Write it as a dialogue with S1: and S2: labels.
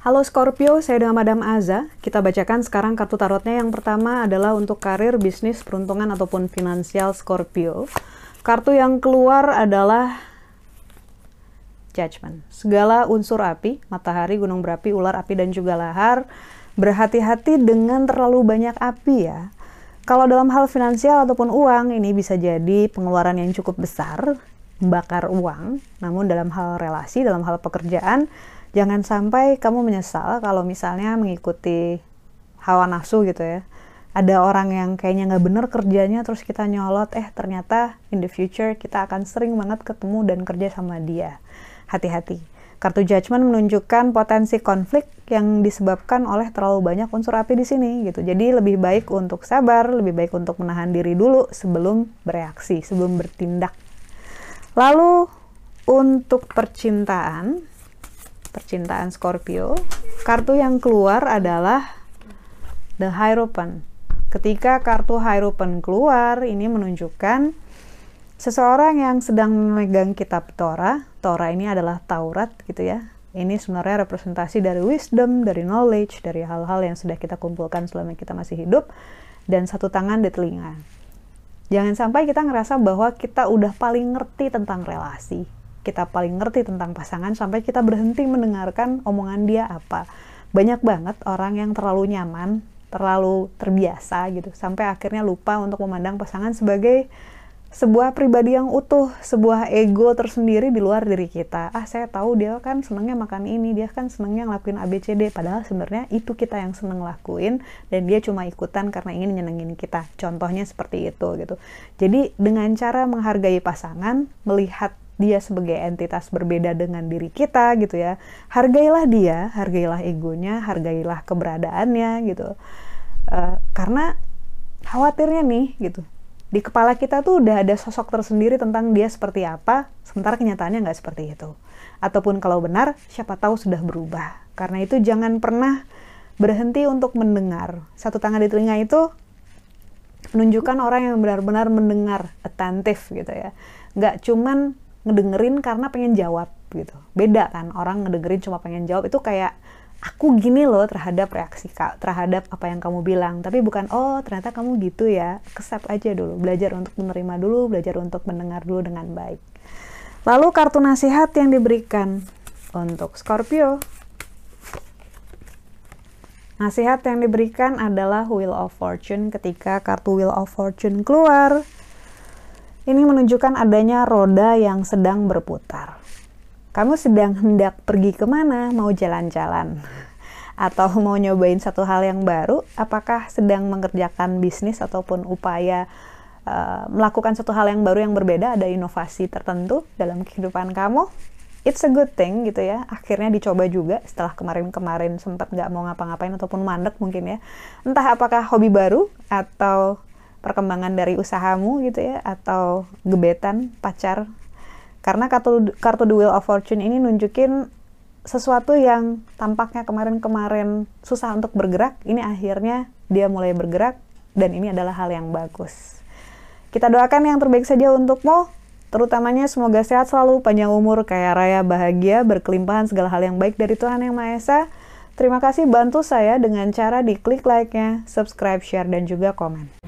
S1: Halo Scorpio, saya dengan Madam Aza. Kita bacakan sekarang kartu tarotnya. Yang pertama adalah untuk karir, bisnis, peruntungan, ataupun finansial Scorpio. Kartu yang keluar adalah Judgment. Segala unsur api, matahari, gunung berapi, ular api, dan juga lahar. Berhati-hati dengan terlalu banyak api ya. Kalau dalam hal finansial ataupun uang, ini bisa jadi pengeluaran yang cukup besar, membakar uang. Namun dalam hal relasi, dalam hal pekerjaan, jangan sampai kamu menyesal kalau misalnya mengikuti hawa nafsu gitu ya. Ada orang yang kayaknya nggak bener kerjanya terus kita nyolot eh ternyata in the future kita akan sering banget ketemu dan kerja sama dia. Hati-hati kartu judgment menunjukkan potensi konflik yang disebabkan oleh terlalu banyak unsur api di sini gitu jadi lebih baik untuk sabar lebih baik untuk menahan diri dulu sebelum bereaksi sebelum bertindak lalu untuk percintaan percintaan Scorpio, kartu yang keluar adalah The Hierophant. Ketika kartu Hierophant keluar, ini menunjukkan seseorang yang sedang memegang kitab Torah. Torah ini adalah Taurat gitu ya. Ini sebenarnya representasi dari wisdom, dari knowledge, dari hal-hal yang sudah kita kumpulkan selama kita masih hidup dan satu tangan di telinga. Jangan sampai kita ngerasa bahwa kita udah paling ngerti tentang relasi kita paling ngerti tentang pasangan sampai kita berhenti mendengarkan omongan dia apa. Banyak banget orang yang terlalu nyaman, terlalu terbiasa gitu, sampai akhirnya lupa untuk memandang pasangan sebagai sebuah pribadi yang utuh, sebuah ego tersendiri di luar diri kita. Ah, saya tahu dia kan senangnya makan ini, dia kan senangnya ngelakuin ABCD, padahal sebenarnya itu kita yang seneng lakuin dan dia cuma ikutan karena ingin nyenengin kita. Contohnya seperti itu gitu. Jadi dengan cara menghargai pasangan, melihat dia sebagai entitas berbeda dengan diri kita gitu ya hargailah dia hargailah egonya hargailah keberadaannya gitu uh, karena khawatirnya nih gitu di kepala kita tuh udah ada sosok tersendiri tentang dia seperti apa sementara kenyataannya nggak seperti itu. Ataupun kalau benar siapa tahu sudah berubah. Karena itu jangan pernah berhenti untuk mendengar. Satu tangan di telinga itu menunjukkan orang yang benar-benar mendengar attentif gitu ya. Nggak cuman ngedengerin karena pengen jawab gitu. Beda kan orang ngedengerin cuma pengen jawab. Itu kayak aku gini loh terhadap reaksi kak terhadap apa yang kamu bilang. Tapi bukan oh ternyata kamu gitu ya. Kesep aja dulu. Belajar untuk menerima dulu belajar untuk mendengar dulu dengan baik. Lalu kartu nasihat yang diberikan untuk Scorpio. Nasihat yang diberikan adalah Wheel of Fortune. Ketika kartu Wheel of Fortune keluar ini menunjukkan adanya roda yang sedang berputar. Kamu sedang hendak pergi ke mana? Mau jalan-jalan? Atau mau nyobain satu hal yang baru? Apakah sedang mengerjakan bisnis ataupun upaya uh, melakukan satu hal yang baru yang berbeda? Ada inovasi tertentu dalam kehidupan kamu? It's a good thing gitu ya. Akhirnya dicoba juga setelah kemarin-kemarin sempat nggak mau ngapa-ngapain ataupun mandek mungkin ya. Entah apakah hobi baru atau perkembangan dari usahamu gitu ya atau gebetan pacar karena kartu kartu The Wheel of Fortune ini nunjukin sesuatu yang tampaknya kemarin-kemarin susah untuk bergerak ini akhirnya dia mulai bergerak dan ini adalah hal yang bagus kita doakan yang terbaik saja untukmu terutamanya semoga sehat selalu panjang umur kaya raya bahagia berkelimpahan segala hal yang baik dari Tuhan Yang Maha Esa Terima kasih bantu saya dengan cara diklik like-nya, subscribe, share, dan juga komen.